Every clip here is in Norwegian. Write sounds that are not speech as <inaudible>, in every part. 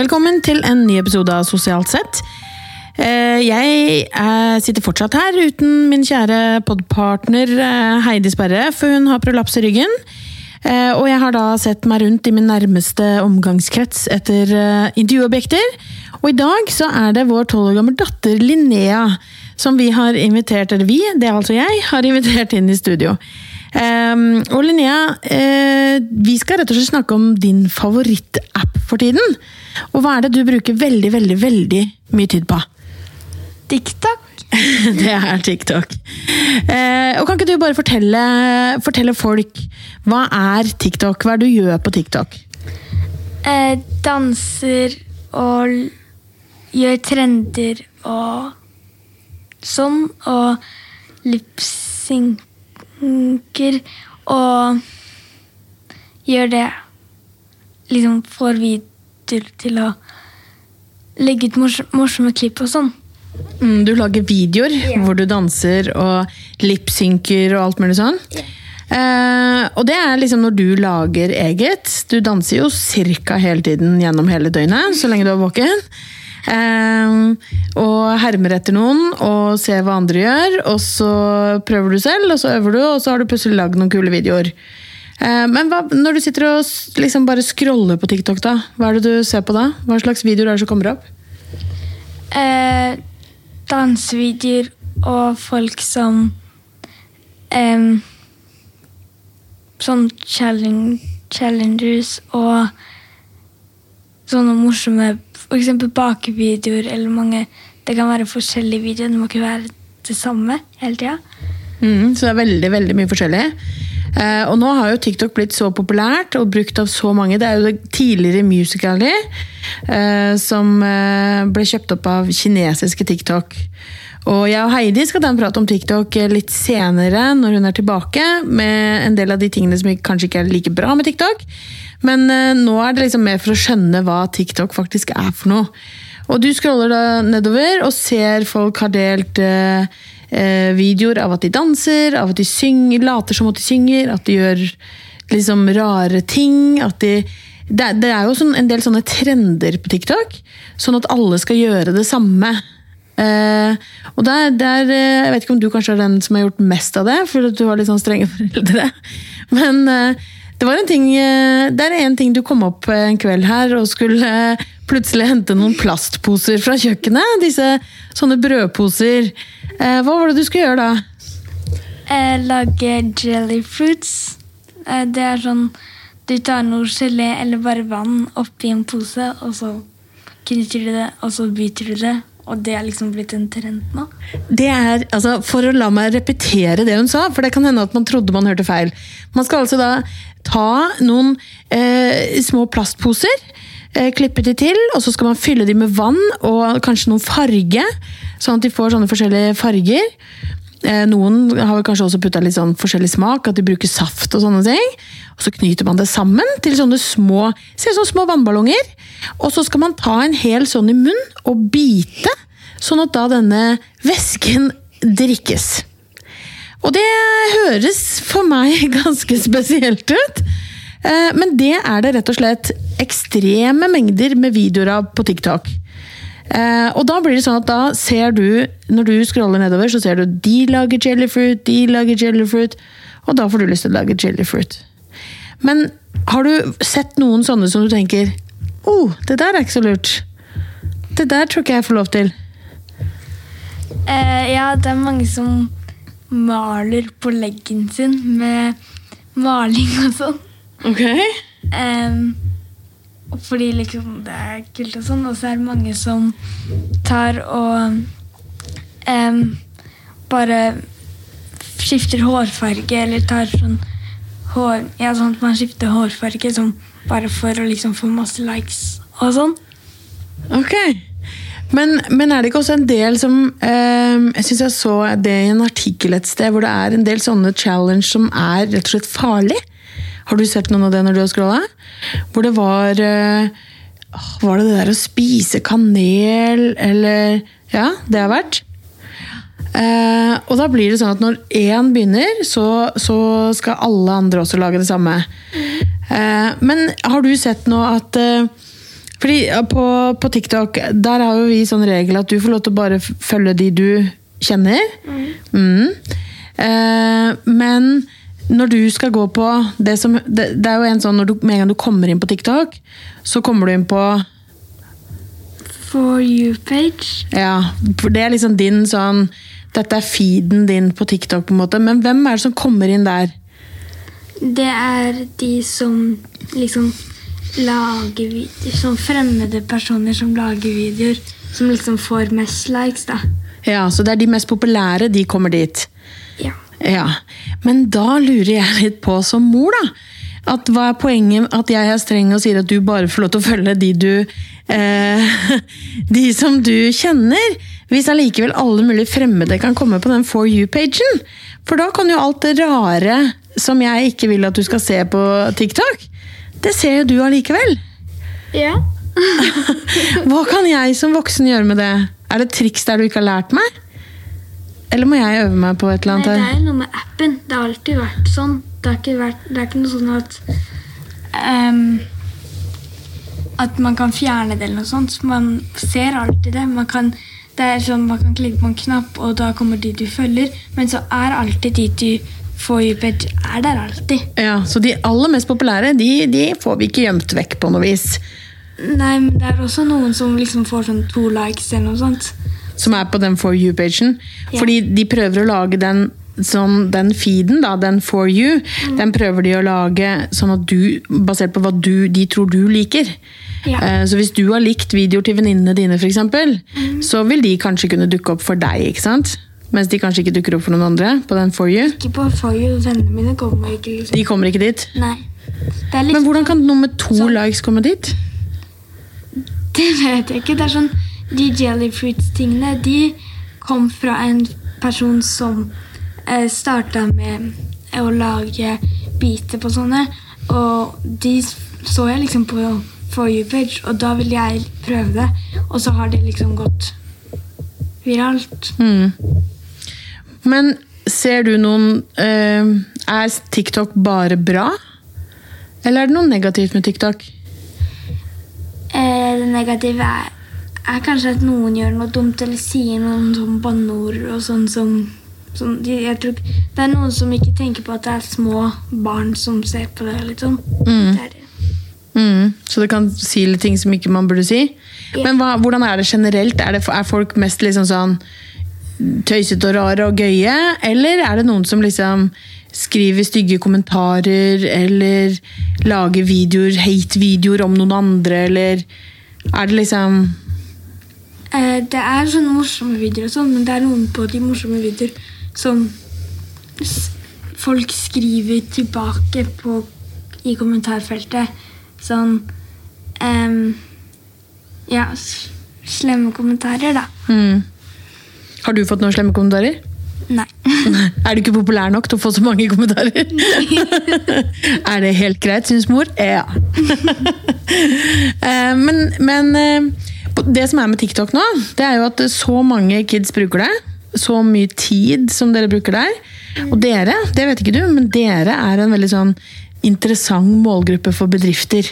Velkommen til en ny episode av Sosialt sett. Eh, Jeg eh, sitter fortsatt her uten min kjære podpartner eh, Heidi Sperre, for hun har prolaps i ryggen. Og jeg har da sett meg rundt i min nærmeste omgangskrets etter intervjuobjekter. Og i dag så er det vår tolv år gamle datter Linnea som vi har invitert, eller vi, det er altså jeg, har invitert inn i studio. Um, og Linnea, uh, vi skal rett og slett snakke om din favorittapp for tiden. Og hva er det du bruker veldig, veldig, veldig mye tid på? TikTok. <laughs> det er TikTok. Uh, og kan ikke du bare fortelle, fortelle folk hva er TikTok? Hva er det du gjør på TikTok? Uh, danser og gjør trender og sånn. Og lipsynker og gjør det Liksom får videoer til å legge ut mors morsomme klipp og sånn. Mm, du lager videoer hvor du danser og lipsynker og alt mulig sånn. Eh, og det er liksom når du lager eget. Du danser jo cirka hele tiden gjennom hele døgnet, så lenge du er våken. Eh, og hermer etter noen og ser hva andre gjør, og så prøver du selv, og så øver du, og så har du plutselig lagd noen kule videoer. Eh, men hva, når du sitter og liksom bare scroller på TikTok, da, hva er det du ser på da? Hva slags videoer er det som kommer opp? Eh, dansevideoer og folk som eh, Sånn challenge, challengers og sånne morsomme eksempel bakevideoer eller mange Det kan være forskjellige videoer, det må ikke være det samme hele tida. Mm, så det er veldig, veldig mye forskjellig. Eh, og nå har jo TikTok blitt så populært og brukt av så mange. Det er jo det tidligere Musical.ly eh, som eh, ble kjøpt opp av kinesiske TikTok. Og jeg og Heidi skal ta en prat om TikTok litt senere, når hun er tilbake, med en del av de tingene som kanskje ikke er like bra med TikTok. Men uh, nå er det liksom mer for å skjønne hva TikTok faktisk er for noe. Og du scroller da nedover og ser folk har delt uh, videoer av at de danser, av at de synger, later som at de synger, at de gjør liksom rare ting. At de, det, det er jo sånn, en del sånne trender på TikTok, sånn at alle skal gjøre det samme. Uh, og der, der, Jeg vet ikke om du kanskje er den som har gjort mest av det, for du har litt sånn strenge <laughs> foreldre. Men eh, det var en ting eh, Det er en ting du kom opp en kveld her og skulle eh, plutselig hente noen plastposer fra kjøkkenet. Disse sånne brødposer. Eh, hva var det du skulle gjøre da? Jeg lage jelly fruits. Eh, det er sånn Du tar noe gelé eller bare vann oppi en pose, og så knytter du det, og så byter du det. Og det er liksom blitt en trend nå. Det er, altså, For å la meg repetere det hun sa, for det kan hende at man trodde man hørte feil. Man skal altså da ta noen eh, små plastposer, eh, klippe de til, og så skal man fylle de med vann og kanskje noen farge, sånn at de får sånne forskjellige farger. Eh, noen har kanskje også putta litt sånn forskjellig smak, at de bruker saft og sånne ting. Og så knyter man det sammen til sånne små, ser som små vannballonger. Og så skal man ta en hel sånn i munn og bite, sånn at da denne væsken drikkes. Og det høres for meg <laughs> ganske spesielt ut. Eh, Men det er det rett og slett ekstreme mengder med videoer av på TikTok. Eh, Og da blir det sånn at da ser du, når du scroller nedover, så ser du de lager jellyfruit, de lager jellyfruit, og da får du lyst til å lage jellyfruit. Men har du sett noen sånne som du tenker oh, det der er ikke så lurt. Det der tror ikke jeg får lov til. Eh, ja, det er mange som maler på leggen sin med maling og sånn. Ok. Og fordi liksom det er kult og sånn. Og så er det mange som tar og um, bare skifter hårfarge, eller tar sånn hår Ja, sånn at man skifter hårfarge sånn bare for å liksom få masse likes og sånn. Ok. Men, men er det ikke også en del som eh, Jeg syns jeg så det i en artikkel et sted, hvor det er en del sånne challenge som er rett og slett farlig. Har du sett noen av det når du har scrolla? Hvor det var eh, Var det det der å spise kanel, eller Ja, det har vært. Eh, og da blir det sånn at når én begynner, så, så skal alle andre også lage det samme. Eh, men har du sett nå at, eh, Fordi på, på TikTok, der har jo vi sånn regel at du får lov til å bare følge de du kjenner. Mm. Eh, men når du skal gå på det som Det, det er jo en sånn når du, med en gang du kommer inn på TikTok, så kommer du inn på For you-page. Ja, for det er liksom din sånn Dette er feeden din på TikTok, på en måte. Men hvem er det som kommer inn der? Det er de som liksom lager videoer Som fremmede personer som lager videoer. Som liksom får mest likes, da. Ja, Så det er de mest populære, de kommer dit. Ja. Ja, Men da lurer jeg litt på som mor, da. At Hva er poenget at jeg er streng og sier at du bare får lov til å følge de du eh, <laughs> De som du kjenner? Hvis allikevel alle mulige fremmede kan komme på den For you-pagen. For da kan jo alt det rare som jeg ikke vil at du skal se på TikTok, det ser jo du allikevel. ja. <laughs> Hva kan jeg som voksen gjøre med det? Er det triks der du ikke har lært meg? Eller må jeg øve meg på et eller annet? Nei, det er noe med appen. Det har alltid vært sånn. Det, er ikke vært, det er ikke noe sånn at um, At man kan fjerne det eller noe sånt. Man ser alltid det. Man kan, det er sånn, man kan klikke på en knapp, og da kommer de du følger. Men så er alltid de du får page, er der alltid. Ja, Så de aller mest populære de, de får vi ikke gjemt vekk på noe vis. Nei, men det er også noen som liksom får sånn to likes eller noe sånt. Som er på den For you-pagen. Ja. Fordi de prøver å lage den sånn, den feeden, da, den For you, den prøver de å lage sånn at du, basert på hva du, de tror du liker. Ja. Eh, Så hvis du har likt videoer til venninnene dine, for eksempel, så vil de kanskje kunne dukke opp for deg, ikke sant? Mens de kanskje ikke dukker opp for noen andre på den For you. Ikke på For you. Vennene mine kommer ikke liksom. De kommer ikke dit. Nei. Litt Men hvordan kan noe med to så... likes komme dit? Det vet jeg ikke. Det er sånn, De jellyfruits-tingene de kom fra en person som eh, starta med å lage biter på sånne. Og de så jeg liksom på For you-page, og da ville jeg prøve det. Og så har det liksom gått viralt. Mm. Men ser du noen eh, Er TikTok bare bra? Eller er det noe negativt med TikTok? Eh, det negative er, er kanskje at noen gjør noe dumt eller sier noen sånn banneord og sånn som sånn, jeg tror, Det er noen som ikke tenker på at det er små barn som ser på det. liksom. Mm. Det det. Mm. Så det kan si litt ting som ikke man burde si? Ja. Men hva, hvordan er det generelt? Er, det, er folk mest liksom sånn tøysete og rare og gøye? Eller er det noen som liksom skriver stygge kommentarer, eller lager videoer, hate-videoer om noen andre, eller er det liksom det er sånne morsomme videoer, og sånn, men det er noen på de morsomme videoer som folk skriver tilbake på, i kommentarfeltet. Sånn um, Ja, slemme kommentarer, da. mm. Har du fått noen slemme kommentarer? Nei. <laughs> Er du ikke populær nok til å få så mange kommentarer? <laughs> er det helt greit, syns mor? Ja. <laughs> Eh, men men eh, det som er med TikTok nå, det er jo at så mange kids bruker det. Så mye tid som dere bruker der. Og dere, det vet ikke du, men dere er en veldig sånn interessant målgruppe for bedrifter.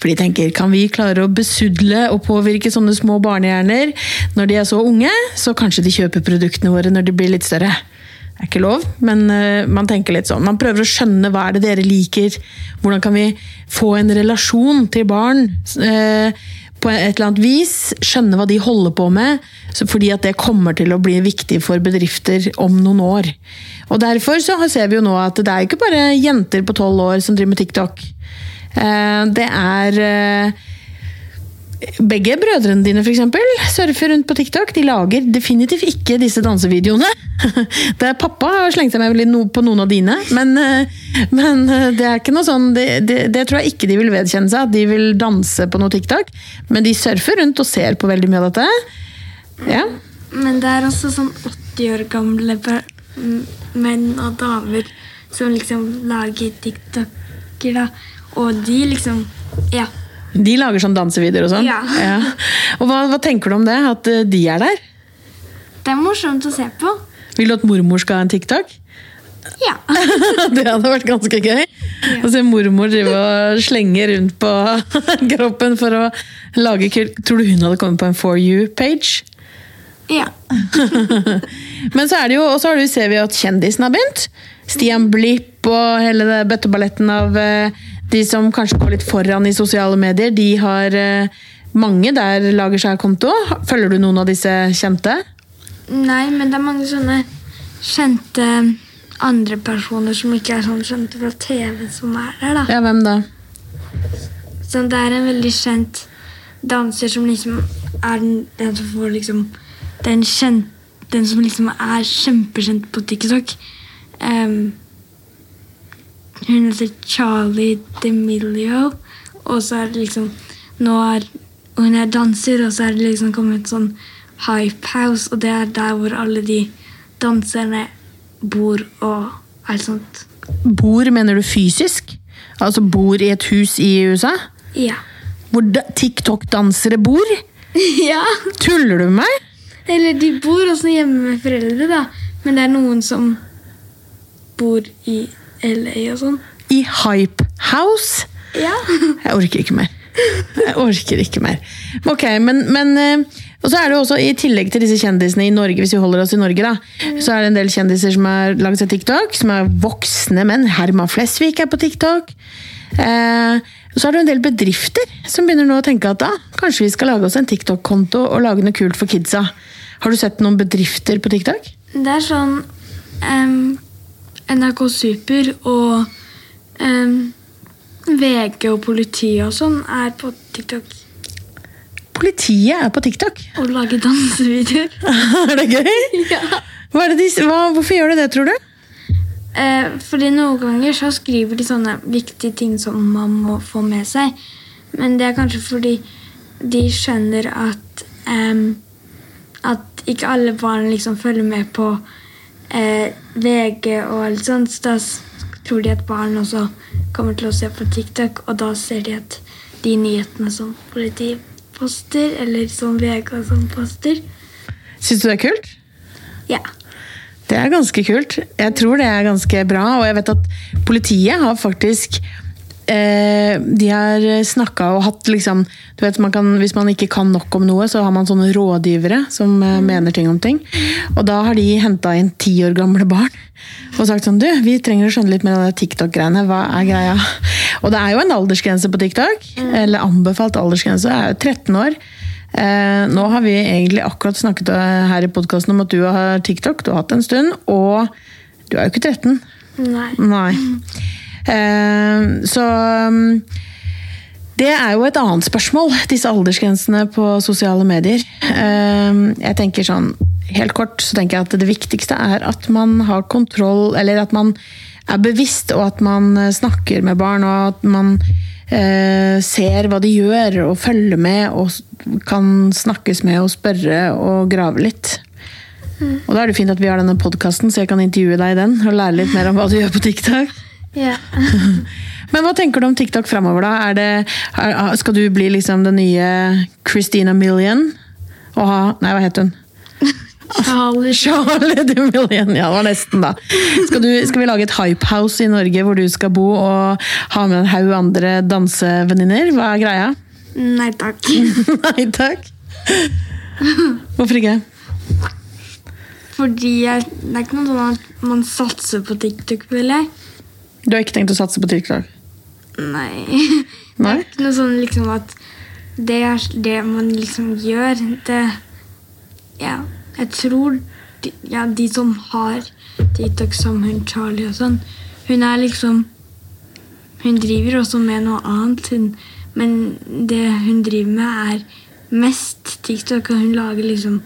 For de tenker, kan vi klare å besudle og påvirke sånne små barnehjerner når de er så unge, så kanskje de kjøper produktene våre når de blir litt større. Det er ikke lov, men eh, man tenker litt sånn. Man prøver å skjønne hva er det dere liker. Hvordan kan vi få en relasjon til barn eh, på et eller annet vis? Skjønne hva de holder på med, fordi at det kommer til å bli viktig for bedrifter om noen år. Og Derfor så ser vi jo nå at det er ikke bare jenter på tolv år som driver med TikTok. Eh, Det er eh, begge brødrene dine for eksempel, surfer rundt på TikTok. De lager definitivt ikke disse dansevideoene. <laughs> Det er Pappa har slengt seg med på noen av dine, men, eh, men eh, det er ikke noe sånn det, det, det tror jeg ikke de vil vedkjenne seg, at de vil danse på noe TikTok. Men de surfer rundt og ser på veldig mye av dette. Ja. Men det er også sånn 80 år gamle menn og damer som liksom lager TikToker, da. Og de liksom Ja. De lager sånn dansevideoer og sånn. <laughs> Ja. Og hva, hva tenker du om det? At eh, de er der? Det er morsomt å se på. Vil du at mormor skal ha en TikTok? Ja. <laughs> Det hadde vært ganske gøy. Å se mormor drive og slenge rundt på <laughs> kroppen for å lage kult. Tror du hun hadde kommet på en For you-page? ja. Men så er det jo, og så ser vi at kjendisen har begynt. Stian Blipp og hele bøtteballetten av eh, de som kanskje går litt foran i sosiale medier. De har eh, mange der lager seg konto. Følger du noen av disse kjente? Nei, men det er mange sånne kjente andre personer som ikke er sånn kjente fra TV, som er der, da. Ja, hvem da? Sånn, det er en veldig kjent danser som liksom er den, den som får liksom Den kjent, den som liksom er kjempekjent på TikTok. Em, hun heter Charlie DeMilio, og så er det liksom Nå er Hun er danser, og så er det liksom kommet sånn Hype House, og det er der hvor alle de danserne bor og alt sånt. Bor, mener du fysisk? Altså bor i et hus i USA? Ja. Hvor TikTok-dansere bor? <laughs> ja. Tuller du med meg? Eller de bor også hjemme med foreldre, da. Men det er noen som bor i LA og sånn. I Hype House? Ja. <laughs> Jeg orker ikke mer. Jeg orker ikke mer. Ok, men, men eh, Og så er det jo også, i tillegg til disse kjendisene i Norge, hvis vi holder oss i Norge, da, så er det en del kjendiser som har langs seg TikTok, som er voksne menn. Herman Flesvig er på TikTok. Eh, så er det en del bedrifter som begynner nå å tenke at da, kanskje vi skal lage oss en TikTok-konto og lage noe kult for kidsa. Har du sett noen bedrifter på TikTok? Det er sånn em, NRK Super og em, VG og politiet og sånn er på TikTok Politiet er på TikTok. og lager dansevideoer. <laughs> er det gøy? <laughs> ja. Det de, hva, hvorfor gjør de det, tror du? Eh, fordi noen ganger så skriver de sånne viktige ting som man må få med seg. Men det er kanskje fordi de skjønner at eh, At ikke alle barn liksom følger med på eh, VG og alt sånt. Så da tror de at barn også kommer til å se på TikTok, og da ser de at de nyhetene som politiet poster, eller som VG og sånn poster Syns du det er kult? Ja. Det er ganske kult. Jeg tror det er ganske bra, og jeg vet at politiet har faktisk eh, De har snakka og hatt liksom du vet, man kan, Hvis man ikke kan nok om noe, så har man sånne rådgivere som eh, mener ting om ting. Og da har de henta inn ti år gamle barn og sagt sånn Du, vi trenger å skjønne litt mer av det TikTok-greiene. Hva er greia? <laughs> Og det er jo en aldersgrense på TikTok. Eller anbefalt aldersgrense. Jeg er jo 13 år. Eh, nå har vi egentlig akkurat snakket eh, her i podkasten om at du har TikTok. Du har hatt det en stund. Og du er jo ikke 13. Nei. Nei. <laughs> Eh, så um, det er jo et annet spørsmål, disse aldersgrensene på sosiale medier. Eh, jeg tenker sånn, Helt kort så tenker jeg at det viktigste er at man har kontroll, eller at man er bevisst, og at man eh, snakker med barn, og at man ser hva de gjør, og følger med, og kan snakkes med og spørre og grave litt. Og da er det fint at vi har denne podkasten, så jeg kan intervjue deg i den og lære litt mer om hva du gjør på TikTok. Ja. <laughs> Men hva tenker du om TikTok framover, da? Det, er, skal du bli liksom den nye Christina Million? Og ha Nei, hva het hun? <laughs> Charlie. Charlie de Million, ja, det var nesten, da. Skal, du, skal vi lage et hype house i Norge hvor du skal bo og ha med en haug andre dansevenninner? Hva er greia? Nei takk. <laughs> Nei takk. Hvorfor ikke? Fordi jeg, det er ikke noe sånn at man satser på TikTok, føler jeg. Du har ikke tenkt å satse på TikTok? Nei. Nei? Det er ikke noe sånn liksom at det er det man liksom gjør. Det Ja, jeg tror de, ja, de som har TikTok, som hun Charlie og sånn, hun er liksom Hun driver også med noe annet, hun, men det hun driver med, er mest TikTok, og hun lager liksom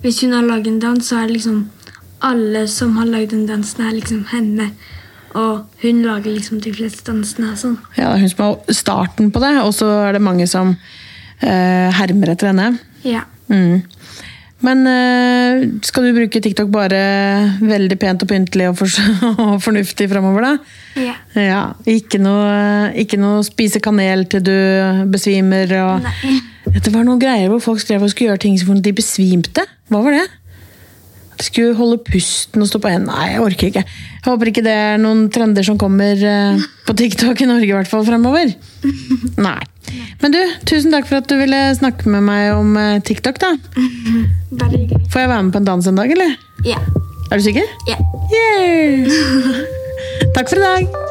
Hvis hun har laget en dans, så er det liksom alle som har lagd den dansen, er liksom henne. Og hun lager liksom de fleste dansene. Sånn. Ja, er hun som har starten på det, og så er det mange som eh, hermer etter henne. Ja. Mm. Men eh, skal du bruke TikTok bare veldig pent og pyntelig og, for <laughs> og fornuftig framover, da? ja. Ja, ikke noe, ikke noe spise kanel til du besvimer og Nei. Det var noen greier hvor folk skrev og skulle gjøre ting som de besvimte. Hva var det? Skulle holde pusten og stå på hendene. Nei, jeg orker ikke. Jeg håper ikke det er noen trender som kommer eh, på TikTok i Norge i hvert fall fremover. Nei. Men du, tusen takk for at du ville snakke med meg om eh, TikTok, da. Bare hyggelig. Får jeg være med på en dans en dag, eller? Ja. Er du sikker? ja. Yeah! Takk for i dag.